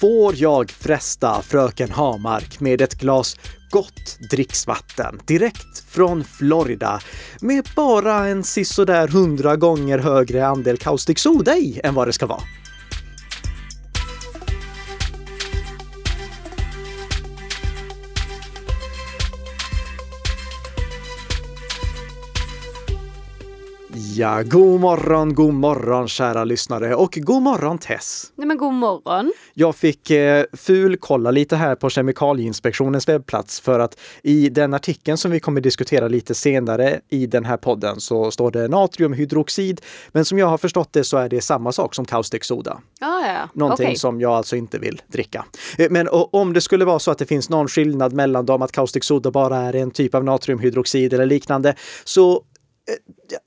får jag fresta fröken Hamark med ett glas gott dricksvatten direkt från Florida med bara en sisådär hundra gånger högre andel kaustik soda i än vad det ska vara. Ja, god morgon, god morgon kära lyssnare och god morgon Tess! Nej men god morgon! Jag fick eh, fulkolla lite här på Kemikalieinspektionens webbplats för att i den artikeln som vi kommer diskutera lite senare i den här podden så står det natriumhydroxid. Men som jag har förstått det så är det samma sak som kaustiksoda. Ah, ja. Någonting okay. som jag alltså inte vill dricka. Eh, men om det skulle vara så att det finns någon skillnad mellan dem, att kaustiksoda bara är en typ av natriumhydroxid eller liknande, så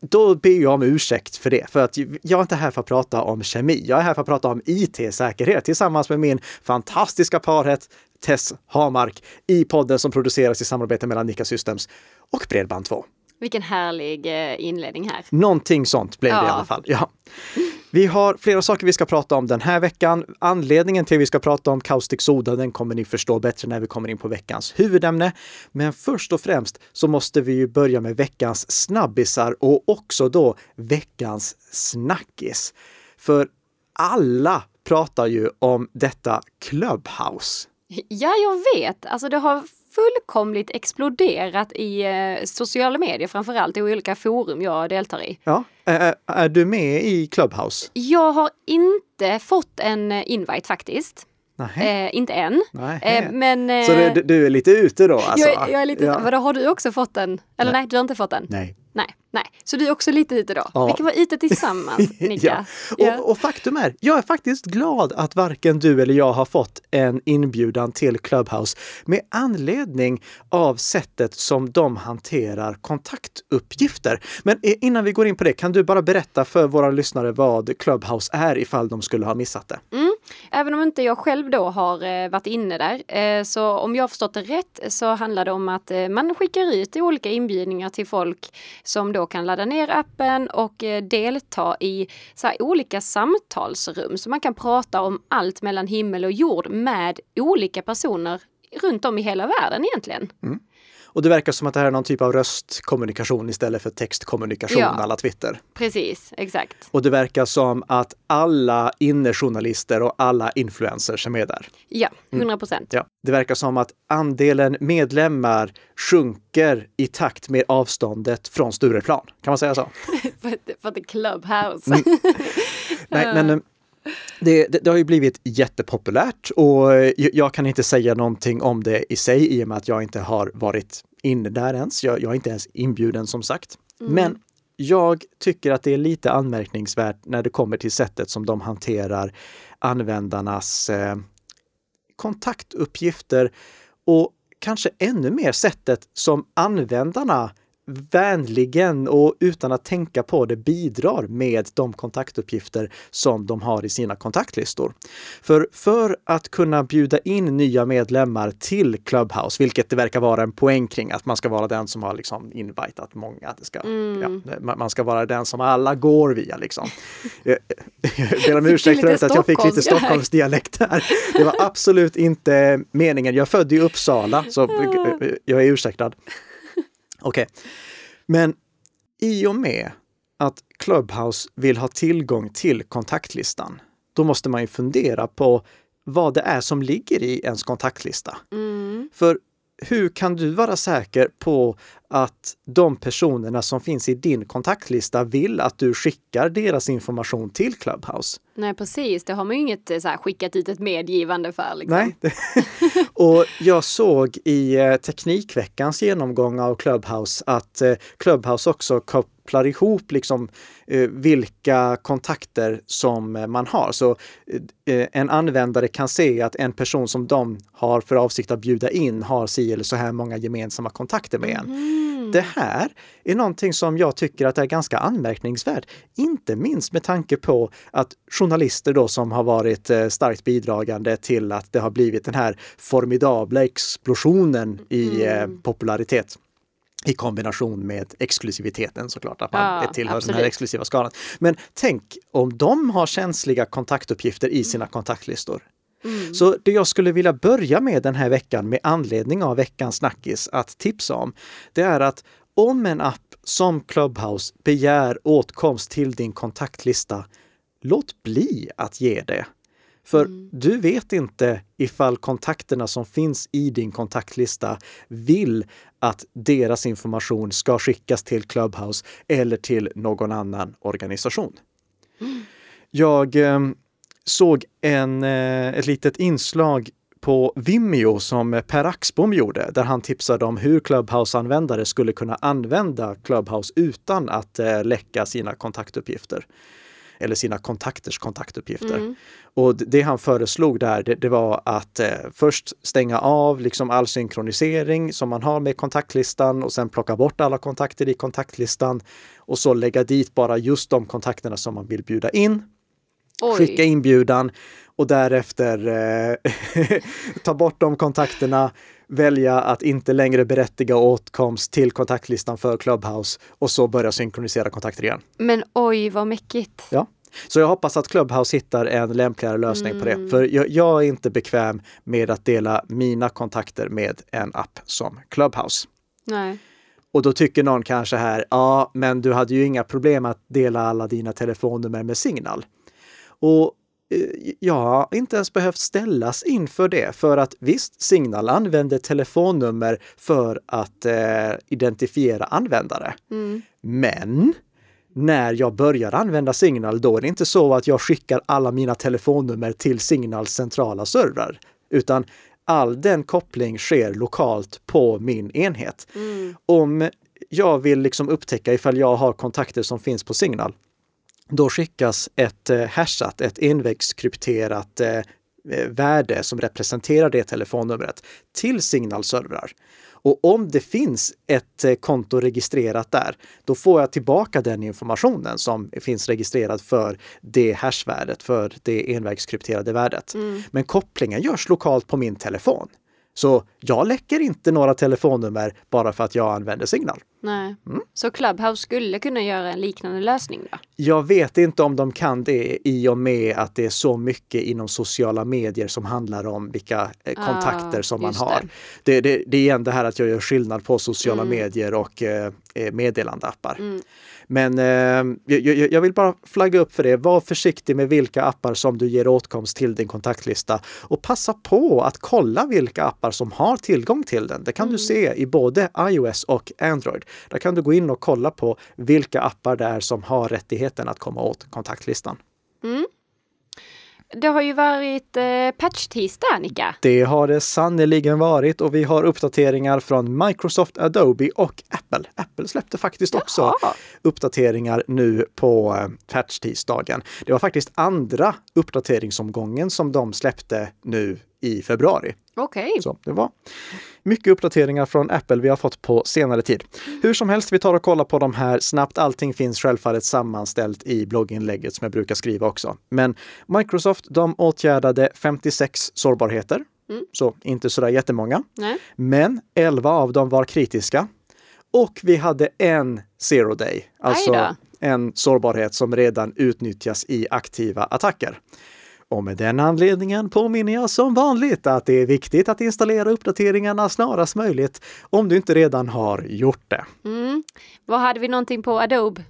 då ber jag om ursäkt för det. För att jag är inte här för att prata om kemi. Jag är här för att prata om IT-säkerhet tillsammans med min fantastiska parhet Tess Hamark i podden som produceras i samarbete mellan Nika Systems och Bredband2. Vilken härlig eh, inledning här. Någonting sånt blev ja. det i alla fall. Ja. Vi har flera saker vi ska prata om den här veckan. Anledningen till att vi ska prata om kaustik soda, den kommer ni förstå bättre när vi kommer in på veckans huvudämne. Men först och främst så måste vi ju börja med veckans snabbisar och också då veckans snackis. För alla pratar ju om detta Clubhouse. Ja, jag vet. Alltså det har fullkomligt exploderat i eh, sociala medier, framförallt i olika forum jag deltar i. Ja, är, är du med i Clubhouse? Jag har inte fått en invite faktiskt. Eh, inte än. Eh, men, eh, så du, du, är lite ute då? Alltså. Jag, jag är lite ja. Vadå, har du också fått den? Eller nej. nej, du har inte fått den? Nej. Nej. Så du är också lite ute då? Ja. Vi kan vara ute tillsammans, Nika. ja. ja. Och, och, faktum är, jag är faktiskt glad att varken du eller jag har fått en inbjudan till Clubhouse med anledning av sättet som de hanterar kontaktuppgifter. Men eh, innan vi går in på det, kan du bara berätta för våra lyssnare vad Clubhouse är ifall de skulle ha missat det? Mm. Även om inte jag själv då har eh, varit inne där, eh, så om jag har förstått det rätt så handlar det om att man skickar ut olika inbjudningar till folk som då kan ladda ner appen och eh, delta i så olika samtalsrum. Så man kan prata om allt mellan himmel och jord med olika personer runt om i hela världen egentligen. Mm. Och det verkar som att det här är någon typ av röstkommunikation istället för textkommunikation ja, alla Twitter. Precis, exakt. Och det verkar som att alla innejournalister och alla influencers är med där. Ja, 100 mm. procent. Mm. Ja. Det verkar som att andelen medlemmar sjunker i takt med avståndet från Stureplan. Kan man säga så? för att det är Clubhouse. mm. Nej, men eh, det, det, det, har ju blivit jättepopulärt och jag kan inte säga någonting om det i sig i och med att jag inte har varit inne där ens. Jag, jag är inte ens inbjuden som sagt. Mm. Men jag tycker att det är lite anmärkningsvärt när det kommer till sättet som de hanterar användarnas eh, kontaktuppgifter och kanske ännu mer sättet som användarna vänligen och utan att tänka på det bidrar med de kontaktuppgifter som de har i sina kontaktlistor. För för att kunna bjuda in nya medlemmar till Clubhouse, vilket det verkar vara en poäng kring, att man ska vara den som har liksom invitat många. Det ska, mm. ja, man ska vara den som alla går via liksom. jag ber om ursäkt för att jag fick lite Stockholmsdialekt här. Det var absolut inte meningen. Jag är född i Uppsala, så jag är ursäktad. Okej. Okay. Men i och med att Clubhouse vill ha tillgång till kontaktlistan, då måste man ju fundera på vad det är som ligger i ens kontaktlista. Mm. För hur kan du vara säker på att de personerna som finns i din kontaktlista vill att du skickar deras information till Clubhouse? Nej precis, det har man ju inget eh, så här, skickat ut ett medgivande för. Liksom. Nej. och jag såg i eh, Teknikveckans genomgång av Clubhouse att eh, Clubhouse också kopplar ihop liksom eh, vilka kontakter som eh, man har. Så eh, en användare kan se att en person som de har för avsikt att bjuda in har si eller så här många gemensamma kontakter med en. Mm. Det här är någonting som jag tycker att är ganska anmärkningsvärt. Inte minst med tanke på att journalister då som har varit starkt bidragande till att det har blivit den här formidabla explosionen i mm. popularitet i kombination med exklusiviteten såklart, att man ja, tillhör absolut. den här exklusiva skalan. Men tänk om de har känsliga kontaktuppgifter i sina kontaktlistor. Mm. Så det jag skulle vilja börja med den här veckan med anledning av veckans snackis att tipsa om, det är att om en app som Clubhouse begär åtkomst till din kontaktlista, låt bli att ge det. För mm. du vet inte ifall kontakterna som finns i din kontaktlista vill att deras information ska skickas till Clubhouse eller till någon annan organisation. Mm. Jag eh, såg en, eh, ett litet inslag på Vimeo som Per Axbom gjorde, där han tipsade om hur Clubhouse-användare skulle kunna använda Clubhouse utan att eh, läcka sina kontaktuppgifter eller sina kontakters kontaktuppgifter. Mm. Och det han föreslog där, det, det var att eh, först stänga av liksom all synkronisering som man har med kontaktlistan och sen plocka bort alla kontakter i kontaktlistan och så lägga dit bara just de kontakterna som man vill bjuda in. Oj. Skicka inbjudan och därefter eh, ta bort de kontakterna, välja att inte längre berättiga åtkomst till kontaktlistan för Clubhouse och så börja synkronisera kontakter igen. Men oj vad mäckigt! Ja. Så jag hoppas att Clubhouse hittar en lämpligare lösning mm. på det. Mm. För jag, jag, är inte bekväm med att dela mina kontakter med en app som Clubhouse. Nej. Och då tycker någon kanske här, ja, men du hade ju inga problem att dela alla dina telefonnummer med Signal. Och jag har inte ens behövt ställas inför det för att visst, Signal använder telefonnummer för att eh, identifiera användare. Mm. Men när jag börjar använda Signal, då är det inte så att jag skickar alla mina telefonnummer till Signals centrala servrar, utan all den koppling sker lokalt på min enhet. Mm. Om jag vill liksom upptäcka ifall jag har kontakter som finns på Signal, då skickas ett eh, hashat, ett envägskrypterat eh, eh, värde som representerar det telefonnumret till signalservrar. Och om det finns ett konto registrerat där, då får jag tillbaka den informationen som finns registrerad för det hashvärdet, för det envägskrypterade värdet. Mm. Men kopplingen görs lokalt på min telefon. Så jag läcker inte några telefonnummer bara för att jag använder Signal. Nej. Mm. Så Clubhouse skulle kunna göra en liknande lösning då? Jag vet inte om de kan det i och med att det är så mycket inom sociala medier som handlar om vilka eh, kontakter ah, som man har. Det. Det, det, det, är igen det här att jag gör skillnad på sociala mm. medier och eh, eh meddelandeappar. Mm. Men eh, jag, jag, vill bara flagga upp för det. Var försiktig med vilka appar som du ger åtkomst till din kontaktlista och passa på att kolla vilka appar som har tillgång till den. Det kan mm. du se i både iOS och Android. Där kan du gå in och kolla på vilka appar det är som har rättigheten att komma åt kontaktlistan. Mm. Det har ju varit eh, patch-tisdag, Annika. Det har det sannerligen varit och vi har uppdateringar från Microsoft, Adobe och Apple. Apple släppte faktiskt också Jaha. uppdateringar nu på eh, patch-tisdagen. Det var faktiskt andra uppdateringsomgången som de släppte nu i februari. Okej. Okay. Så det var mycket uppdateringar från Apple vi har fått på senare tid. Hur som helst, vi tar och kollar på de här snabbt. Allting finns självfallet sammanställt i blogginlägget som jag brukar skriva också. Men Microsoft, de åtgärdade 56 sårbarheter. Mm. Så inte sådär jättemånga. Nej. Men 11 av dem var kritiska. Och vi hade en zero day, alltså en sårbarhet som redan utnyttjas i aktiva attacker. Och med den anledningen påminner jag som vanligt att det är viktigt att installera uppdateringarna snarast möjligt om du inte redan har gjort det. Mm. Vad hade vi någonting på Adobe?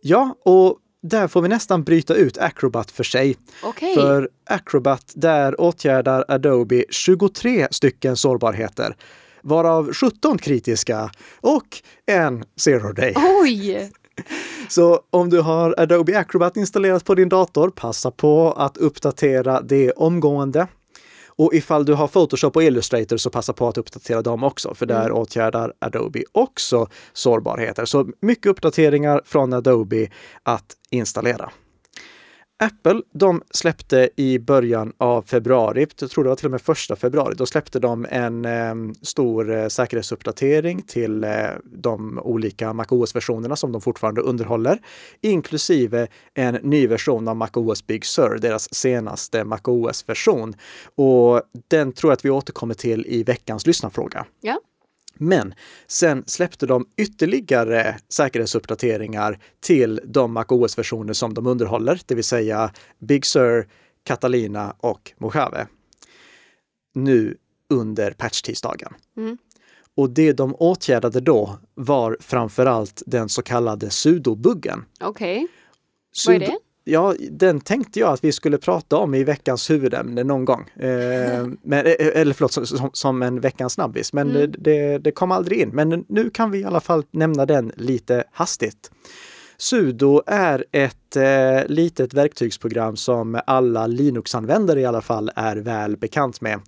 Ja, och där får vi nästan bryta ut Acrobat för sig. Okay. För Acrobat, där åtgärdar Adobe 23 stycken sårbarheter varav 17 kritiska och en zero day. Oj! Så om du har Adobe Acrobat installerat på din dator, passa på att uppdatera det omgående. Och ifall du har Photoshop och Illustrator så passa på att uppdatera dem också, för där mm. åtgärdar Adobe också sårbarheter. Så mycket uppdateringar från Adobe att installera. Apple, de släppte i början av februari, jag tror det var till och med första februari, då släppte de en eh, stor eh, säkerhetsuppdatering till eh, de olika MacOS-versionerna som de fortfarande underhåller, inklusive en ny version av MacOS Big Sur, deras senaste MacOS-version. Och den tror jag att vi återkommer till i veckans lyssnarfråga. Ja. Men sen släppte de ytterligare säkerhetsuppdateringar till de MacOS-versioner som de underhåller, det vill säga Big Sur, Catalina och Mojave. nu under patchtisdagen. Mm. Och det de åtgärdade då var framförallt den så kallade sudobuggen. Okej, vad är det? Ja, den tänkte jag att vi skulle prata om i veckans huvudämne någon gång. Eh, men, eh, eller förlåt, som, som, som en veckans snabbis. Men Mm. det, det kom aldrig in. Men nu kan vi i alla fall nämna den lite hastigt. Sudo är ett eh, litet verktygsprogram som alla Linux-användare i alla fall är väl bekant med.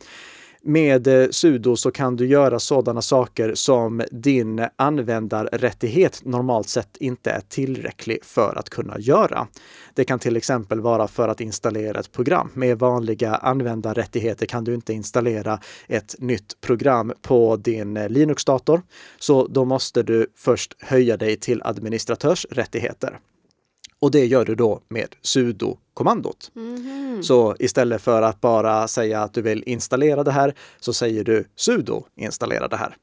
Med eh, sudo så kan du göra sådana saker som din användarrättighet normalt sett inte är tillräcklig för att kunna göra. Det kan till exempel vara för att installera ett program. Med vanliga användarrättigheter kan du inte installera ett nytt program på din eh, Linux-dator. Så då måste du först höja dig till administratörsrättigheter. Och det gör du då med sudo-kommandot. Mhm. Så istället för att bara säga att du vill installera det här så säger du sudo installera det här.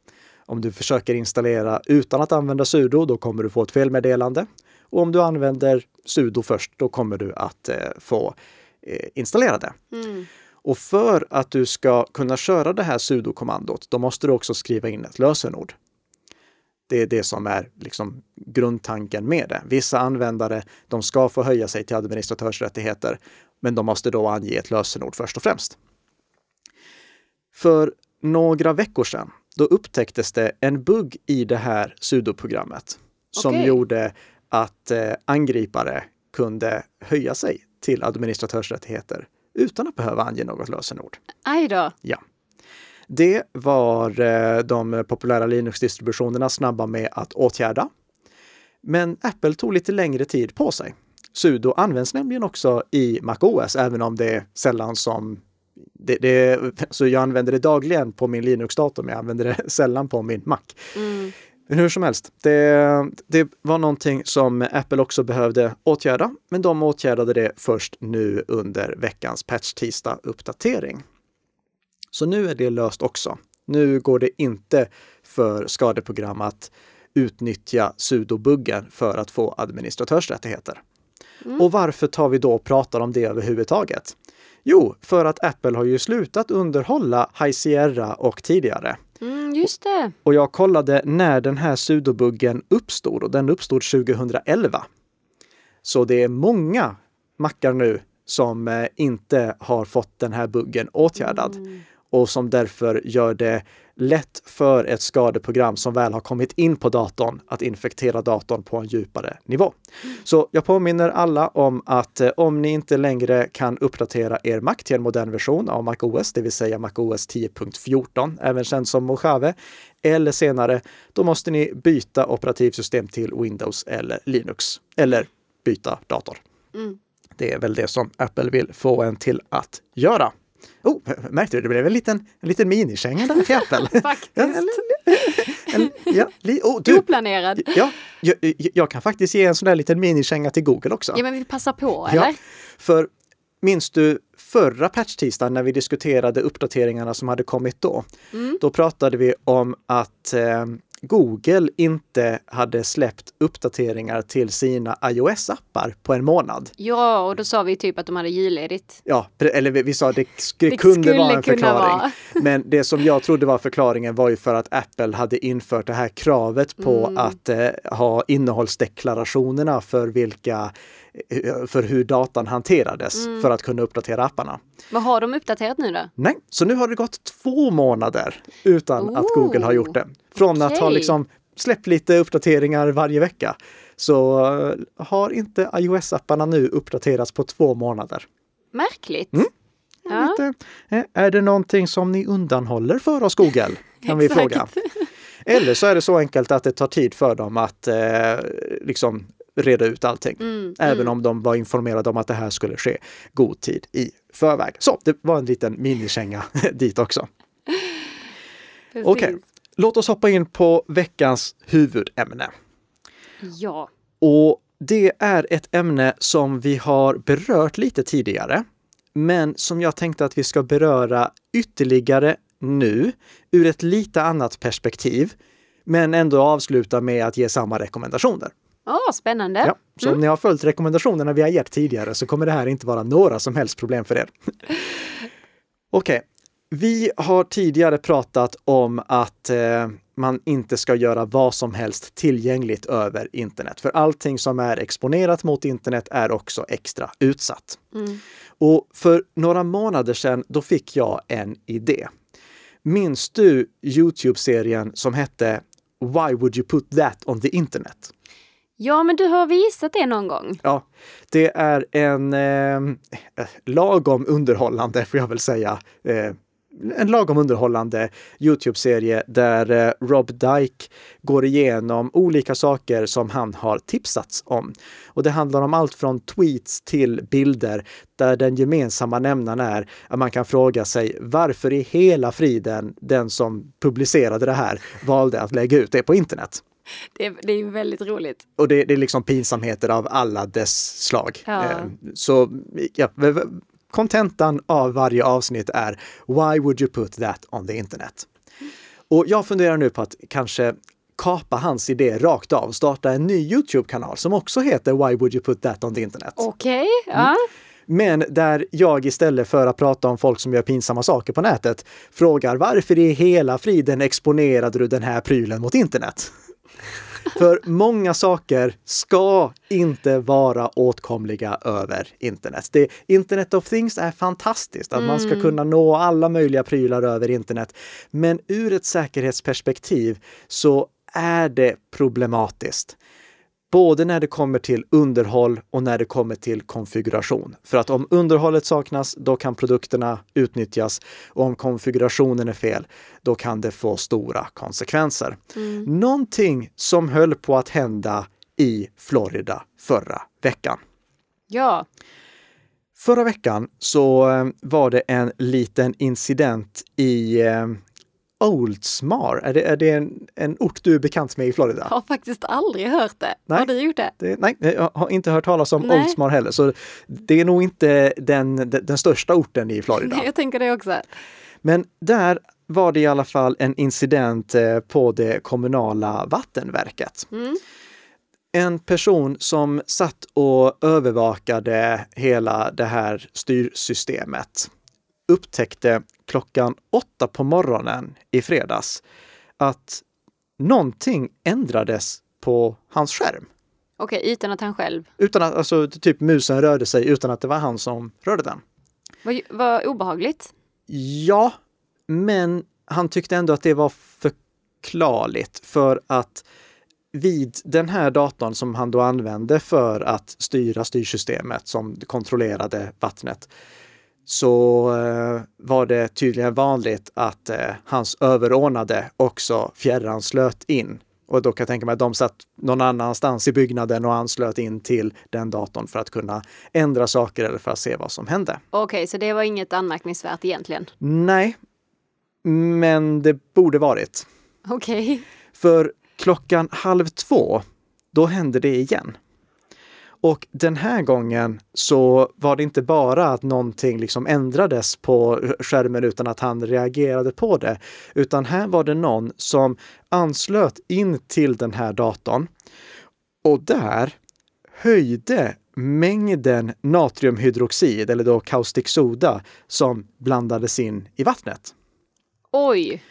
Om du försöker installera utan att använda sudo, då kommer du få ett felmeddelande. Och om du använder sudo först, då kommer du att eh, få eh, installera det. Mm. Och för att du ska kunna köra det här sudo-kommandot, då måste du också skriva in ett lösenord. Det är det som är liksom grundtanken med det. Vissa användare, de ska få höja sig till administratörsrättigheter, men de måste då ange ett lösenord först och främst. För några veckor sedan, då upptäcktes det en bugg i det här sudoprogrammet som Okej. gjorde att eh, angripare kunde höja sig till administratörsrättigheter utan att behöva ange något lösenord. Aj då. Ja. Det var eh, de populära Linux-distributionerna snabba med att åtgärda. Men Apple tog lite längre tid på sig. Sudo används nämligen också i MacOS, även om det är sällan som det, det, så jag använder det dagligen på min Linux-dator, men jag använder det sällan på min Mac. Mm. Men hur som helst, det, det var någonting som Apple också behövde åtgärda, men de åtgärdade det först nu under veckans patch tisdag uppdatering. Så nu är det löst också. Nu går det inte för skadeprogram att utnyttja sudobuggen för att få administratörsrättigheter. Mm. Och varför tar vi då och pratar om det överhuvudtaget? Jo, för att Apple har ju slutat underhålla High Sierra och tidigare. Mm, just det. Och jag kollade när den här sudobuggen uppstod och den uppstod 2011. Så det är många mackar nu som eh, inte har fått den här buggen åtgärdad Mm. Och som därför gör det lätt för ett skadeprogram som väl har kommit in på datorn att infektera datorn på en djupare nivå. Så jag påminner alla om att eh, om ni inte längre kan uppdatera er Mac till en modern version av MacOS, det vill säga MacOS 10.14, även känd som Mojave, eller senare, då måste ni byta operativsystem till Windows eller Linux, eller byta dator. Mm. Det är väl det som Apple vill få en till att göra. Oh, märkte du? Det blev en liten, en liten minikänga där till Apple. Ja, Faktiskt. en, en, ja, li, oh, du, Oplanerad. ja, jag, jag kan faktiskt ge en sån där liten minikänga till Google också. Ja, men vi passar på, Ja, eller? för minns du förra patchtisdagen när vi diskuterade uppdateringarna som hade kommit då? Mm. Då pratade vi om att eh, Google inte hade släppt uppdateringar till sina iOS-appar på en månad. Ja, och då sa vi typ att de hade julledigt. Ja, eller vi vi sa att det, sk- det kunde vara en förklaring. vara. Men det som jag trodde var förklaringen var ju för att Apple hade infört det här kravet på Mm. att eh, ha innehållsdeklarationerna för vilka för hur datan hanterades Mm. för att kunna uppdatera apparna. Vad har de uppdaterat nu då? Nej, så nu har det gått två månader utan att Oh, Google har gjort det. Från att ha liksom släppt lite uppdateringar varje vecka så eh, har inte iOS-apparna nu uppdaterats på två månader. Märkligt. Mm. Ja. Eh, är det någonting som ni undanhåller för oss Google? Kan vi fråga. Eller så är det så enkelt att det tar tid för dem att eh, liksom reda ut allting. Mm, Även mm. om de var informerade om att det här skulle ske god tid i förväg. Så det var en liten minikänga dit också. Okej, låt oss hoppa in på veckans huvudämne. Ja. Och det är ett ämne som vi har berört lite tidigare, men som jag tänkte att vi ska beröra ytterligare nu ur ett lite annat perspektiv, men ändå avsluta med att ge samma rekommendationer. Åh, spännande. Ja, så om ni har följt rekommendationerna vi har gett tidigare så kommer det här inte vara några som helst problem för er. Okej, Vi har tidigare pratat om att eh, man inte ska göra vad som helst tillgängligt över internet. För allting som är exponerat mot internet är också extra utsatt. Mm. Och för några månader sedan, då fick jag en idé. Minns du Youtube-serien som hette Why would you put that on the internet? Ja, men du har visat det någon gång. Ja, det är en eh, lagom underhållande, får jag väl säga, eh, en lagom underhållande Youtube-serie där eh, Rob Dyke går igenom olika saker som han har tipsats om. Och det handlar om allt från tweets till bilder där den gemensamma nämnaren är att man kan fråga sig varför i hela friden den som publicerade det här valde att lägga ut det på internet. Det är, det är väldigt roligt. Och det, det är liksom pinsamheter av alla dess slag. Ja. Eh, Så ja, kontentan av varje avsnitt är Why would you put that on the internet? Och jag funderar nu på att kanske kapa hans idé rakt av, starta en ny Youtube-kanal som också heter Why would you put that on the internet? Okej, ja. Men där jag istället för att prata om folk som gör pinsamma saker på nätet frågar varför i hela friden exponerade du den här prylen mot internet? För många saker ska inte vara åtkomliga över internet. Det, internet of things är fantastiskt, att man ska kunna nå alla möjliga prylar över internet. Men ur ett säkerhetsperspektiv så är det problematiskt. Både när det kommer till underhåll och när det kommer till konfiguration. För att om underhållet saknas, då kan produkterna utnyttjas. Och om konfigurationen är fel, då kan det få stora konsekvenser. Någonting som höll på att hända i Florida förra veckan. ja. Förra veckan så eh, var det en liten incident i eh, Oldsmar. Är det, är det en, en ort du är bekant med i Florida? Jag har faktiskt aldrig hört det. Nej. Har du gjort det? Det, nej, jag har inte hört talas om Nej. Oldsmar heller, så det är nog inte den, den, den största orten i Florida. Nej, jag tänker det också. Men där var det i alla fall en incident eh, på det kommunala vattenverket. Mm. En person som satt och övervakade hela det här styrsystemet upptäckte klockan åtta på morgonen i fredags att någonting ändrades på hans skärm. Okej, utan att han själv. Utan att, alltså typ musen rörde sig utan att det var han som rörde den. Vad, vad obehagligt. Ja, men han tyckte ändå att det var förklarligt för att vid den här datorn som han då använde för att styra styrsystemet som kontrollerade vattnet så eh, var det tydligen vanligt att eh, hans överordnade också fjärranslöt in. Och då kan jag tänka mig att de satt någon annanstans i byggnaden och anslöt in till den datorn för att kunna ändra saker eller för att se vad som hände. Okej, så det var inget anmärkningsvärt egentligen. Nej, men det borde varit. Okej. För klockan halv två, då hände det igen. Och den här gången så var det inte bara att någonting liksom ändrades på skärmen utan att han reagerade på det, utan här var det någon som anslöt in till den här datorn och där höjde mängden natriumhydroxid, eller då kaustik soda, som blandades in i vattnet. Oj.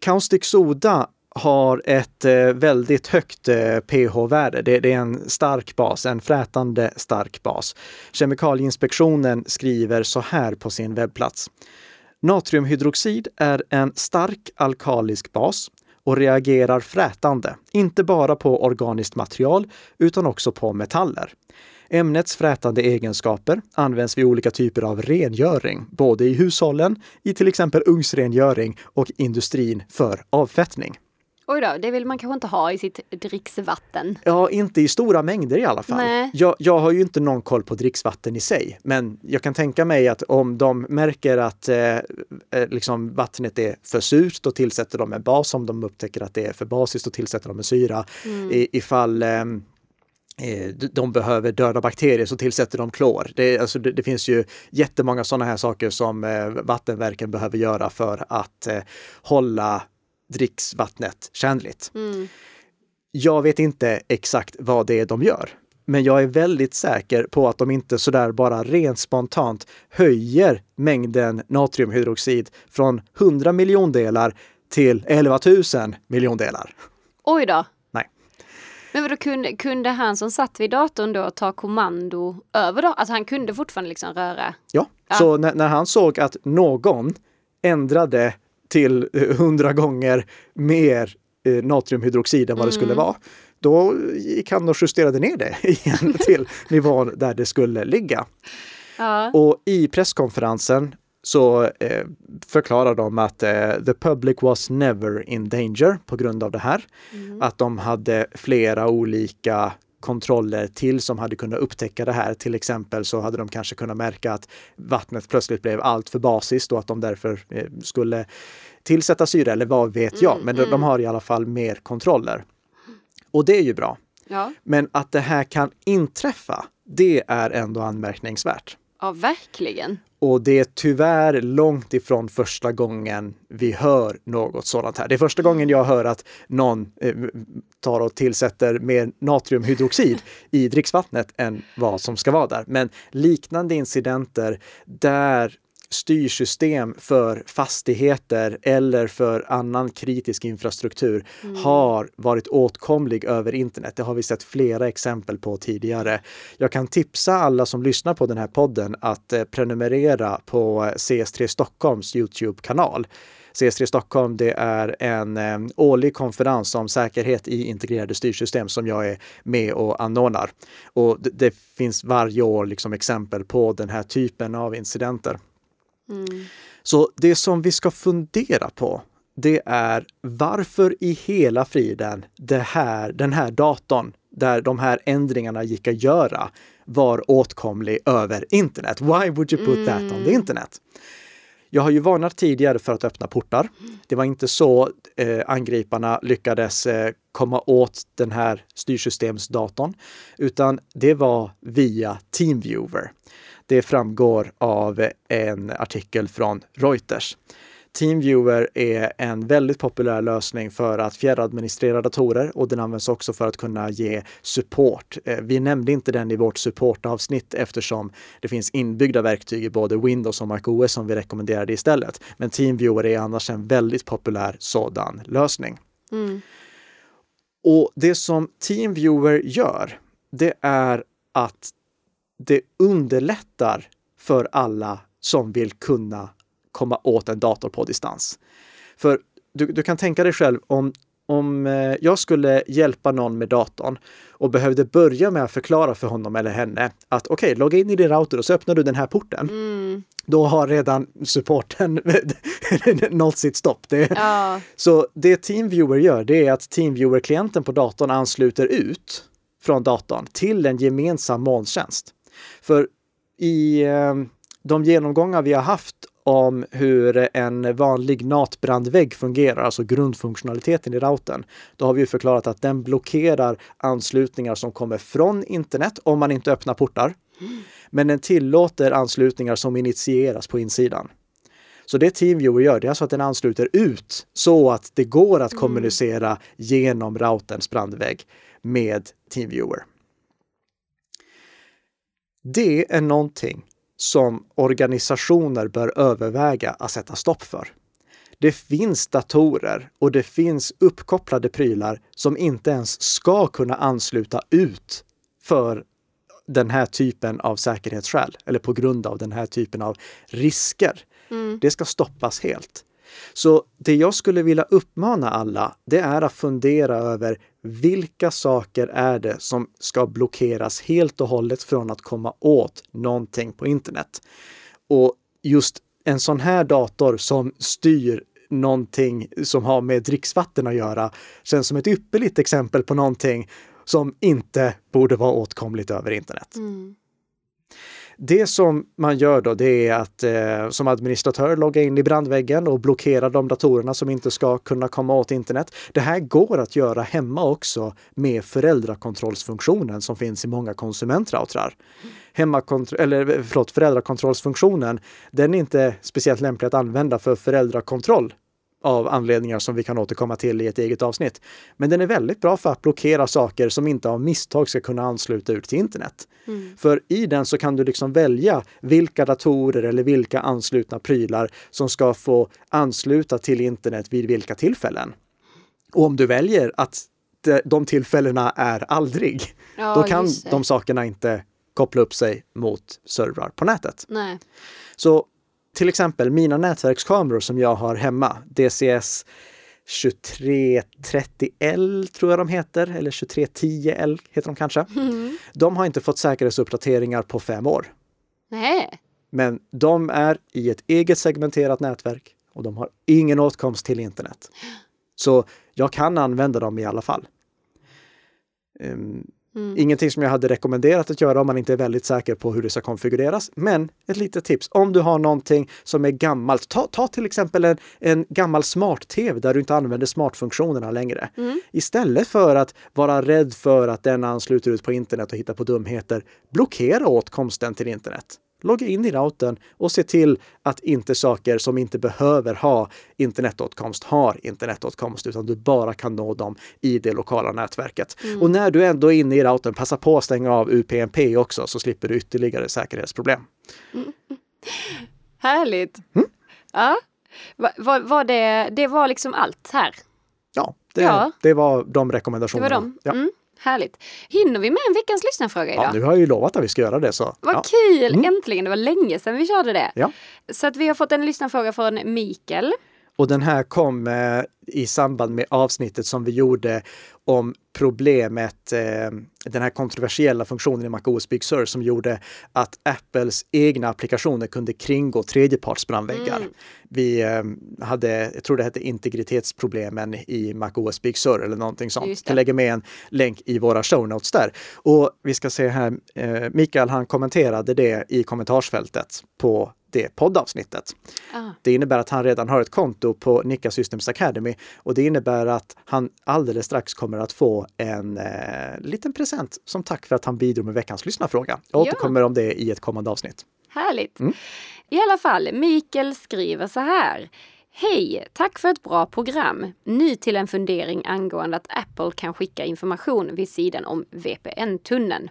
Kaustik soda har ett eh, väldigt högt eh, pH-värde. Det, det är en stark bas, en frätande stark bas. Kemikalieinspektionen skriver så här på sin webbplats. Natriumhydroxid är en stark alkalisk bas och reagerar frätande, inte bara på organiskt material utan också på metaller. Ämnets frätande egenskaper används vid olika typer av rengöring, både i hushållen, i till exempel ugnsrengöring och industrin för avfettning. Oj då, det vill man kanske inte ha i sitt dricksvatten. Ja, inte i stora mängder i alla fall. Nej. Jag, jag har ju inte någon koll på dricksvatten i sig, men jag kan tänka mig att om de märker att eh, eh, liksom vattnet är för surt, då tillsätter de en bas. Om de upptäcker att det är för basiskt, då tillsätter de en syra. I, ifall eh, eh, de behöver döda bakterier så tillsätter de klor. Det, alltså, det, det finns ju jättemånga sådana här saker som eh, vattenverken behöver göra för att eh, hålla dricksvattnet tjänligt. Mm. Jag vet inte exakt vad det är de gör. Men jag är väldigt säker på att de inte sådär bara rent spontant höjer mängden natriumhydroxid från 100 miljondelar till 11 000 miljondelar. Oj då. Nej. Men vadå, kunde, kunde han som satt vid datorn då ta kommando över då? Alltså han kunde fortfarande liksom röra? Ja, Ja. så när, när han såg att någon ändrade till 100 gånger mer eh, natriumhydroxid än vad det skulle Mm. vara, då gick han och justerade ner det igen till nivån där det skulle ligga. Ja. Och i presskonferensen så eh, förklarar de att eh, the public was never in danger på grund av det här. Mm. Att de hade flera olika kontroller till som hade kunnat upptäcka det här. Till exempel så hade de kanske kunnat märka att vattnet plötsligt blev allt för basiskt och att de därför eh, skulle tillsätta syre eller vad vet jag. Mm, Men de, de mm. har i alla fall mer kontroller. Och det är ju bra. Ja. Men att det här kan inträffa, det är ändå anmärkningsvärt. ja, verkligen. Och det är tyvärr långt ifrån första gången vi hör något sådant här. Det är första gången jag hör att någon eh, tar och tillsätter mer natriumhydroxid i dricksvattnet än vad som ska vara där. Men liknande incidenter där styrsystem för fastigheter eller för annan kritisk infrastruktur har varit åtkomlig över internet. Det har vi sett flera exempel på tidigare. Jag kan tipsa alla som lyssnar på den här podden att eh, prenumerera på eh, CS3 Stockholms Youtube-kanal. CS3 Stockholm, det är en eh, årlig konferens om säkerhet i integrerade styrsystem som jag är med och anordnar. Och det, det finns varje år liksom exempel på den här typen av incidenter. Mm. Så det som vi ska fundera på, det är varför i hela friden det här, den här datorn, där de här ändringarna gick att göra, var åtkomlig över internet. Why would you put that on the internet? Jag har ju varnat tidigare för att öppna portar. Det var inte så eh, angriparna lyckades eh, komma åt den här styrsystemsdatorn, utan det var via Teamviewer. Det framgår av en artikel från Reuters. Teamviewer är en väldigt populär lösning för att fjärradministrera datorer och den används också för att kunna ge support. Eh, Vi nämnde inte den i vårt supportavsnitt eftersom det finns inbyggda verktyg i både Windows och MacOS som vi rekommenderade istället. Men Teamviewer är annars en väldigt populär sådan lösning. Mm. Och det som Teamviewer gör, det är att det underlättar för alla som vill kunna komma åt en dator på distans. För du, du kan tänka dig själv om, om eh, jag skulle hjälpa någon med datorn och behövde börja med att förklara för honom eller henne att okej, logga in i din router och så öppnar du den här porten. Mm. Då har redan supporten nått sitt stopp. Det, Ja. så det Teamviewer gör, det är att Teamviewer-klienten på datorn ansluter ut från datorn till en gemensam molntjänst. För i eh, de genomgångar vi har haft om hur en vanlig NAT-brandvägg fungerar, alltså grundfunktionaliteten i routern, då har vi förklarat att den blockerar anslutningar som kommer från internet om man inte öppnar portar. Men den tillåter anslutningar som initieras på insidan. Så det Teamviewer gör, det är alltså att den ansluter ut så att det går att kommunicera genom routerns brandvägg med Teamviewer. Det är någonting som organisationer bör överväga att sätta stopp för. Det finns datorer och det finns uppkopplade prylar som inte ens ska kunna ansluta ut för den här typen av säkerhetsskäl eller på grund av den här typen av risker. Mm. Det ska stoppas helt. Så det jag skulle vilja uppmana alla, det är att fundera över vilka saker är det som ska blockeras helt och hållet från att komma åt någonting på internet. Och just en sån här dator som styr någonting som har med dricksvatten att göra känns som ett ypperligt exempel på någonting som inte borde vara åtkomligt över internet. Mm. Det som man gör då, det är att eh, som administratör logga in i brandväggen och blockera de datorerna som inte ska kunna komma åt internet. Det här går att göra hemma också med föräldrakontrollsfunktionen som finns i många konsumentroutrar. Hemmakontro- eller förlåt, föräldrakontrollsfunktionen, den är inte speciellt lämplig att använda för föräldrakontroll av anledningar som vi kan återkomma till i ett eget avsnitt. Men den är väldigt bra för att blockera saker som inte av misstag ska kunna ansluta ut till internet. Mm. För i den så kan du liksom välja vilka datorer eller vilka anslutna prylar som ska få ansluta till internet vid vilka tillfällen. Och om du väljer att de tillfällena är aldrig, ja, då kan de sakerna inte koppla upp sig mot servrar på nätet. Nej. Så till exempel mina nätverkskameror som jag har hemma, DCS 2330L tror jag de heter, eller 2310L heter de kanske. Mm. De har inte fått säkerhetsuppdateringar på fem år. Nej. Men de är i ett eget segmenterat nätverk och de har ingen åtkomst till internet. Så jag kan använda dem i alla fall. Um, Mm. Ingenting som jag hade rekommenderat att göra om man inte är väldigt säker på hur det ska konfigureras. Men ett litet tips, om du har någonting som är gammalt, ta, ta till exempel en, en gammal smart-tv där du inte använder smartfunktionerna längre. Mm. Istället för att vara rädd för att den ansluter ut på internet och hittar på dumheter, blockera åtkomsten till internet logga in i routern och se till att inte saker som inte behöver ha internetåtkomst har internetåtkomst, utan du bara kan nå dem i det lokala nätverket. Mm. Och när du ändå är inne i routern, passa på att stänga av UPnP också så slipper du ytterligare säkerhetsproblem. Mm. Härligt! Mm. Ja. Va, va, var det, det var liksom allt här? Ja, det, ja. det var de rekommendationerna. Det var de. Ja. Härligt. Hinner vi med en veckans lyssnarfråga idag? Ja, nu har jag ju lovat att vi ska göra det. Så. Vad ja. kul! Mm. Äntligen! Det var länge sedan vi körde det. Ja. Så att vi har fått en lyssnarfråga från Mikael. Och den här kom eh, i samband med avsnittet som vi gjorde om problemet, eh, den här kontroversiella funktionen i MacOS Big Sur som gjorde att Apples egna applikationer kunde kringgå tredjepartsbrandväggar. Mm. Vi eh, hade, jag tror det hette integritetsproblemen i MacOS Big Sur eller någonting sånt. Jag lägger med en länk i våra show notes där. Och vi ska se här, eh, Mikael han kommenterade det i kommentarsfältet på det poddavsnittet. Ah. Det innebär att han redan har ett konto på Nika Systems Academy och det innebär att han alldeles strax kommer att få en eh, liten present som tack för att han bidrog med veckans lyssnarfråga. Jag återkommer om det i ett kommande avsnitt. Härligt! Mm. I alla fall, Mikael skriver så här. Hej! Tack för ett bra program. Ny till en fundering angående att Apple kan skicka information vid sidan om VPN-tunneln.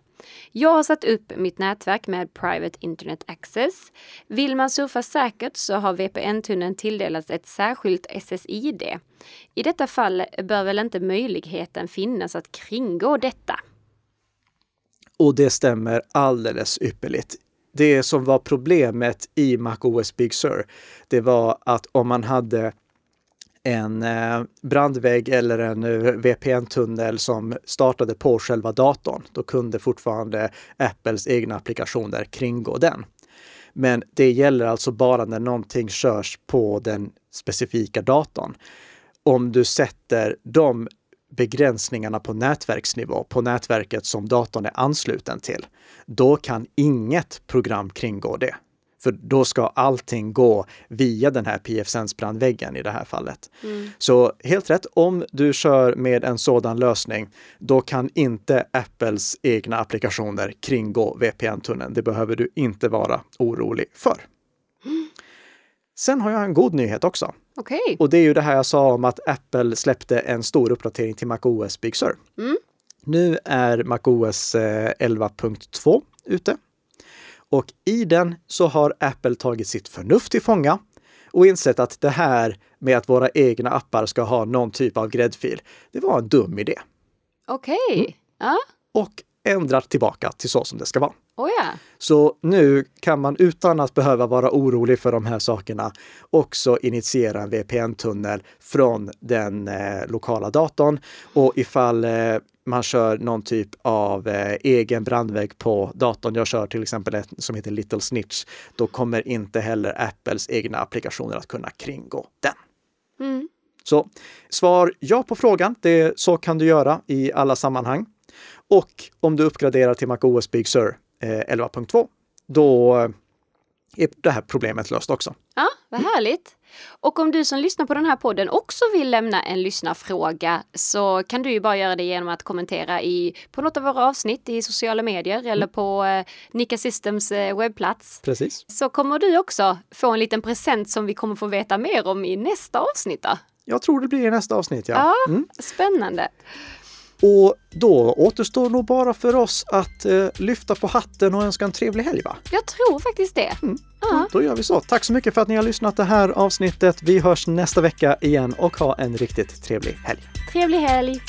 Jag har satt upp mitt nätverk med Private Internet Access. Vill man surfa säkert så har VPN-tunneln tilldelats ett särskilt SSID. I detta fall bör väl inte möjligheten finnas att kringgå detta? Och det stämmer alldeles ypperligt det som var problemet i MacOS Big Sur, det var att om man hade en eh, brandvägg eller en eh, VPN-tunnel som startade på själva datorn, då kunde fortfarande Apples egna applikationer kringgå den. Men det gäller alltså bara när någonting körs på den specifika datorn. Om du sätter de begränsningarna på nätverksnivå, på nätverket som datorn är ansluten till, då kan inget program kringgå det. För då ska allting gå via den här PFSense-brandväggen i det här fallet. Mm. Så helt rätt, om du kör med en sådan lösning, då kan inte Apples egna applikationer kringgå VPN-tunneln. Det behöver du inte vara orolig för. Mm. Sen har jag en god nyhet också. Okay. Och det är ju det här jag sa om att Apple släppte en stor uppdatering till MacOS Big Sur. Mm. Nu är MacOS 11.2 eh, ute. Och i den så har Apple tagit sitt förnuft till fånga och insett att det här med att våra egna appar ska ha någon typ av gräddfil, det var en dum idé. Okej. Okay. Mm. Ja. Och ändrat tillbaka till så som det ska vara. Oh ja. Så nu kan man utan att behöva vara orolig för de här sakerna också initiera en VPN-tunnel från den eh, lokala datorn. Och ifall eh, man kör någon typ av eh, egen brandvägg på datorn, jag kör till exempel ett som heter Little Snitch, då kommer inte heller Apples egna applikationer att kunna kringgå den. Mm. Så svar ja på frågan, det, så kan du göra i alla sammanhang. Och om du uppgraderar till MacOS Big Sur 11.2, eh, då är det här problemet löst också. Ja, Vad härligt! Och om du som lyssnar på den här podden också vill lämna en lyssnarfråga så kan du ju bara göra det genom att kommentera i, på något av våra avsnitt i sociala medier mm. eller på eh, Nika Systems eh, webbplats. Precis. Så kommer du också få en liten present som vi kommer få veta mer om i nästa avsnitt. Då. Jag tror det blir i nästa avsnitt, ja. Ja, mm. spännande. Och då återstår nog bara för oss att eh, lyfta på hatten och önska en trevlig helg, va? Jag tror faktiskt det. Mm. Ja. Då gör vi så. Tack så mycket för att ni har lyssnat det här avsnittet. Vi hörs nästa vecka igen och ha en riktigt trevlig helg. Trevlig helg!